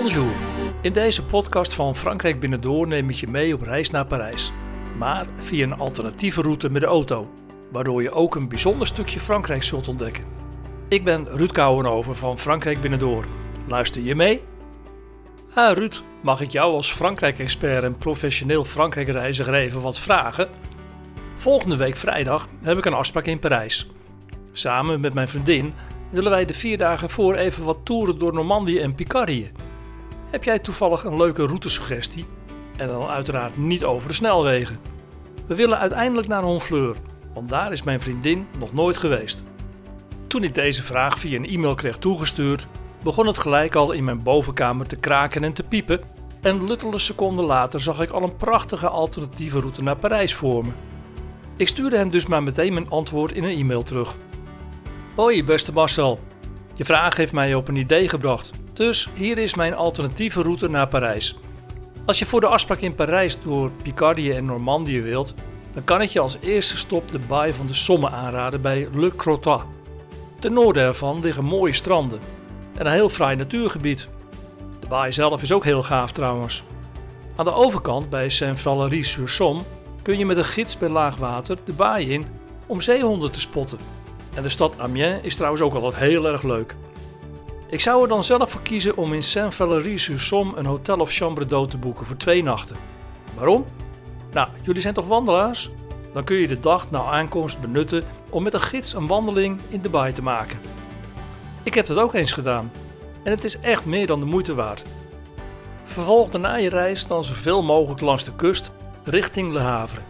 Bonjour. In deze podcast van Frankrijk Binnendoor neem ik je mee op reis naar Parijs. Maar via een alternatieve route met de auto, waardoor je ook een bijzonder stukje Frankrijk zult ontdekken. Ik ben Ruud Kouwenhoven van Frankrijk Binnendoor. Luister je mee? Ah Ruud, mag ik jou als Frankrijk-expert en professioneel Frankrijk-reiziger even wat vragen? Volgende week vrijdag heb ik een afspraak in Parijs. Samen met mijn vriendin willen wij de vier dagen voor even wat toeren door Normandië en Picardie. Heb jij toevallig een leuke routesuggestie? En dan uiteraard niet over de snelwegen. We willen uiteindelijk naar Honfleur, want daar is mijn vriendin nog nooit geweest. Toen ik deze vraag via een e-mail kreeg toegestuurd, begon het gelijk al in mijn bovenkamer te kraken en te piepen. En luttele seconden later zag ik al een prachtige alternatieve route naar Parijs voor me. Ik stuurde hem dus maar meteen mijn antwoord in een e-mail terug. Hoi beste Marcel, je vraag heeft mij op een idee gebracht. Dus hier is mijn alternatieve route naar Parijs. Als je voor de afspraak in Parijs door Picardie en Normandië wilt, dan kan ik je als eerste stop de baai van de Somme aanraden bij Le Crotoy. Ten noorden ervan liggen mooie stranden en een heel fraai natuurgebied. De baai zelf is ook heel gaaf trouwens. Aan de overkant bij Saint-Valery-sur-Somme kun je met een gids bij laag water de baai in om zeehonden te spotten. En de stad Amiens is trouwens ook altijd heel erg leuk. Ik zou er dan zelf voor kiezen om in Saint-Valery-sur-Somme een hotel of chambre d'hôte te boeken voor twee nachten. Waarom? Nou, jullie zijn toch wandelaars? Dan kun je de dag na aankomst benutten om met een gids een wandeling in de baai te maken. Ik heb dat ook eens gedaan en het is echt meer dan de moeite waard. Vervolg daarna je reis dan zoveel mogelijk langs de kust richting Le Havre.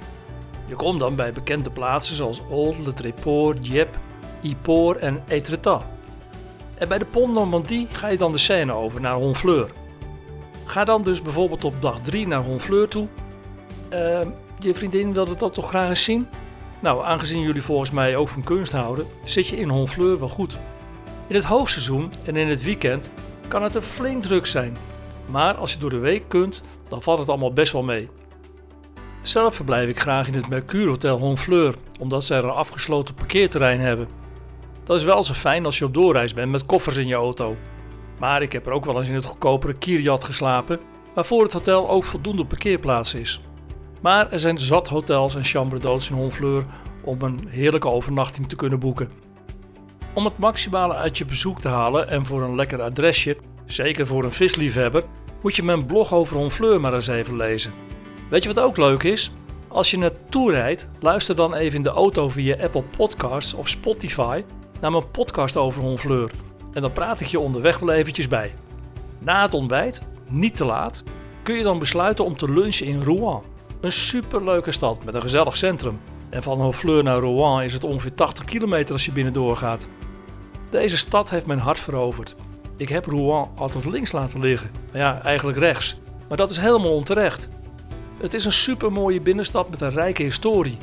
Je komt dan bij bekende plaatsen zoals Old, Le Tréport, Dieppe, Yport en Étretat. En bij de Pont Normandie ga je dan de Seine over naar Honfleur. Ga dan dus bijvoorbeeld op dag 3 naar Honfleur toe. Uh, je vriendin wilde dat toch graag eens zien? Nou, aangezien jullie volgens mij ook van kunst houden, zit je in Honfleur wel goed. In het hoogseizoen en in het weekend kan het er flink druk zijn. Maar als je door de week kunt, dan valt het allemaal best wel mee. Zelf verblijf ik graag in het Mercure Hotel Honfleur, omdat zij er een afgesloten parkeerterrein hebben. Dat is wel zo fijn als je op doorreis bent met koffers in je auto. Maar ik heb er ook wel eens in het goedkopere Kiryat geslapen, waarvoor het hotel ook voldoende parkeerplaats is. Maar er zijn zat hotels en chambre d'hôtes in Honfleur om een heerlijke overnachting te kunnen boeken. Om het maximale uit je bezoek te halen en voor een lekker adresje, zeker voor een visliefhebber, moet je mijn blog over Honfleur maar eens even lezen. Weet je wat ook leuk is? Als je naartoe rijdt, luister dan even in de auto via Apple Podcasts of Spotify naar mijn podcast over Honfleur. En dan praat ik je onderweg wel eventjes bij. Na het ontbijt, niet te laat, kun je dan besluiten om te lunchen in Rouen. Een superleuke stad met een gezellig centrum. En van Honfleur naar Rouen is het ongeveer 80 kilometer als je binnendoor gaat. Deze stad heeft mijn hart veroverd. Ik heb Rouen altijd links laten liggen. Ja, eigenlijk rechts. Maar dat is helemaal onterecht. Het is een supermooie binnenstad met een rijke historie.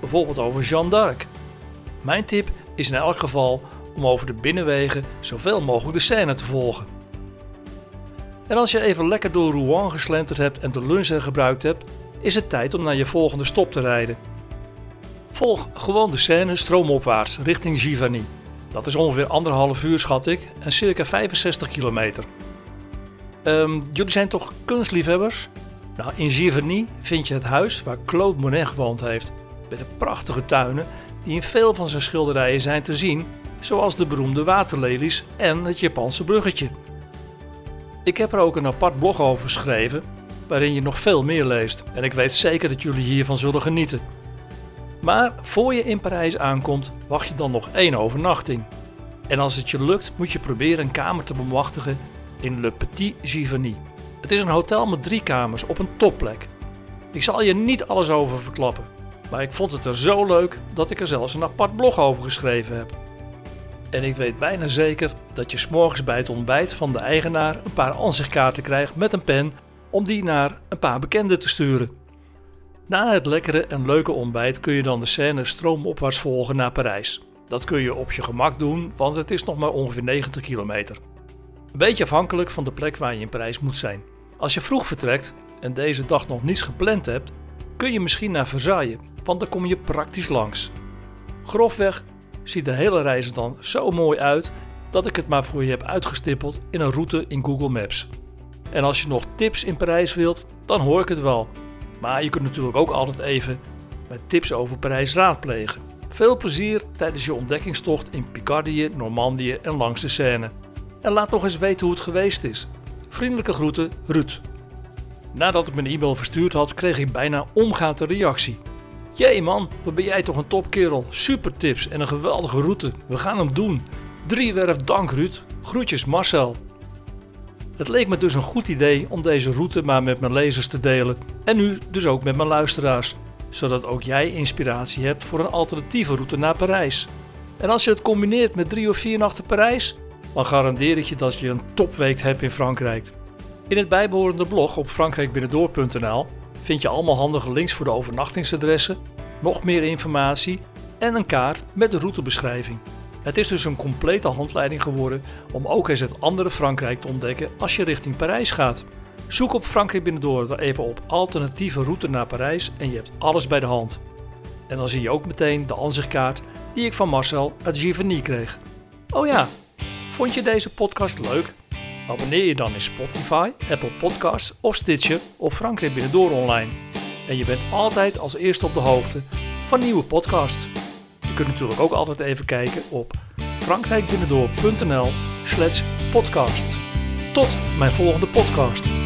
Bijvoorbeeld over Jeanne d'Arc. Mijn tip is in elk geval om over de binnenwegen zoveel mogelijk de scène te volgen. En als je even lekker door Rouen geslenterd hebt en de lunch er gebruikt hebt, is het tijd om naar je volgende stop te rijden. Volg gewoon de scène stroomopwaarts richting Giverny. Dat is ongeveer anderhalf uur schat ik en circa 65 kilometer. Um, jullie zijn toch kunstliefhebbers? Nou, in Giverny vind je het huis waar Claude Monet gewoond heeft, met de prachtige tuinen die in veel van zijn schilderijen zijn te zien, zoals de beroemde waterlelies en het Japanse bruggetje. Ik heb er ook een apart blog over geschreven, waarin je nog veel meer leest en ik weet zeker dat jullie hiervan zullen genieten. Maar voor je in Parijs aankomt, wacht je dan nog één overnachting. En als het je lukt, moet je proberen een kamer te bemachtigen in Le Petit Giverny. Het is een hotel met drie kamers op een topplek. Ik zal je niet alles over verklappen, maar ik vond het er zo leuk dat ik er zelfs een apart blog over geschreven heb. En ik weet bijna zeker dat je s'morgens bij het ontbijt van de eigenaar een paar ansichtkaarten krijgt met een pen om die naar een paar bekenden te sturen. Na het lekkere en leuke ontbijt kun je dan de scène stroomopwaarts volgen naar Parijs. Dat kun je op je gemak doen, want het is nog maar ongeveer 90 kilometer. Een beetje afhankelijk van de plek waar je in Parijs moet zijn. Als je vroeg vertrekt en deze dag nog niets gepland hebt, kun je misschien naar Versailles, want dan kom je praktisch langs. Grofweg ziet de hele reis er dan zo mooi uit dat ik het maar voor je heb uitgestippeld in een route in Google Maps. En als je nog tips in Parijs wilt, dan hoor ik het wel. Maar je kunt natuurlijk ook altijd even met tips over Parijs raadplegen. Veel plezier tijdens je ontdekkingstocht in Picardie, Normandië en langs de Seine. En laat nog eens weten hoe het geweest is. Vriendelijke groeten, Ruud. Nadat ik mijn e-mail verstuurd had, kreeg ik bijna omgaande reactie. Jee man, wat ben jij toch een topkerel. Super tips en een geweldige route. We gaan hem doen. Driewerf dank Ruud. Groetjes Marcel. Het leek me dus een goed idee om deze route maar met mijn lezers te delen. En nu dus ook met mijn luisteraars. Zodat ook jij inspiratie hebt voor een alternatieve route naar Parijs. En als je het combineert met drie of vier nachten Parijs, dan garandeer ik je dat je een topweek hebt in Frankrijk. In het bijbehorende blog op frankrijkbinnendoor.nl vind je allemaal handige links voor de overnachtingsadressen, nog meer informatie en een kaart met de routebeschrijving. Het is dus een complete handleiding geworden om ook eens het andere Frankrijk te ontdekken als je richting Parijs gaat. Zoek op Frankrijk Binnendoor even op alternatieve route naar Parijs en je hebt alles bij de hand. En dan zie je ook meteen de aanzichtkaart die ik van Marcel uit Giverny kreeg. Oh ja, vond je deze podcast leuk? Abonneer je dan in Spotify, Apple Podcasts of Stitcher of Frankrijk Binnendoor online. En je bent altijd als eerste op de hoogte van nieuwe podcasts. Je kunt natuurlijk ook altijd even kijken op frankrijkbinnendoor.nl slash podcast. Tot mijn volgende podcast.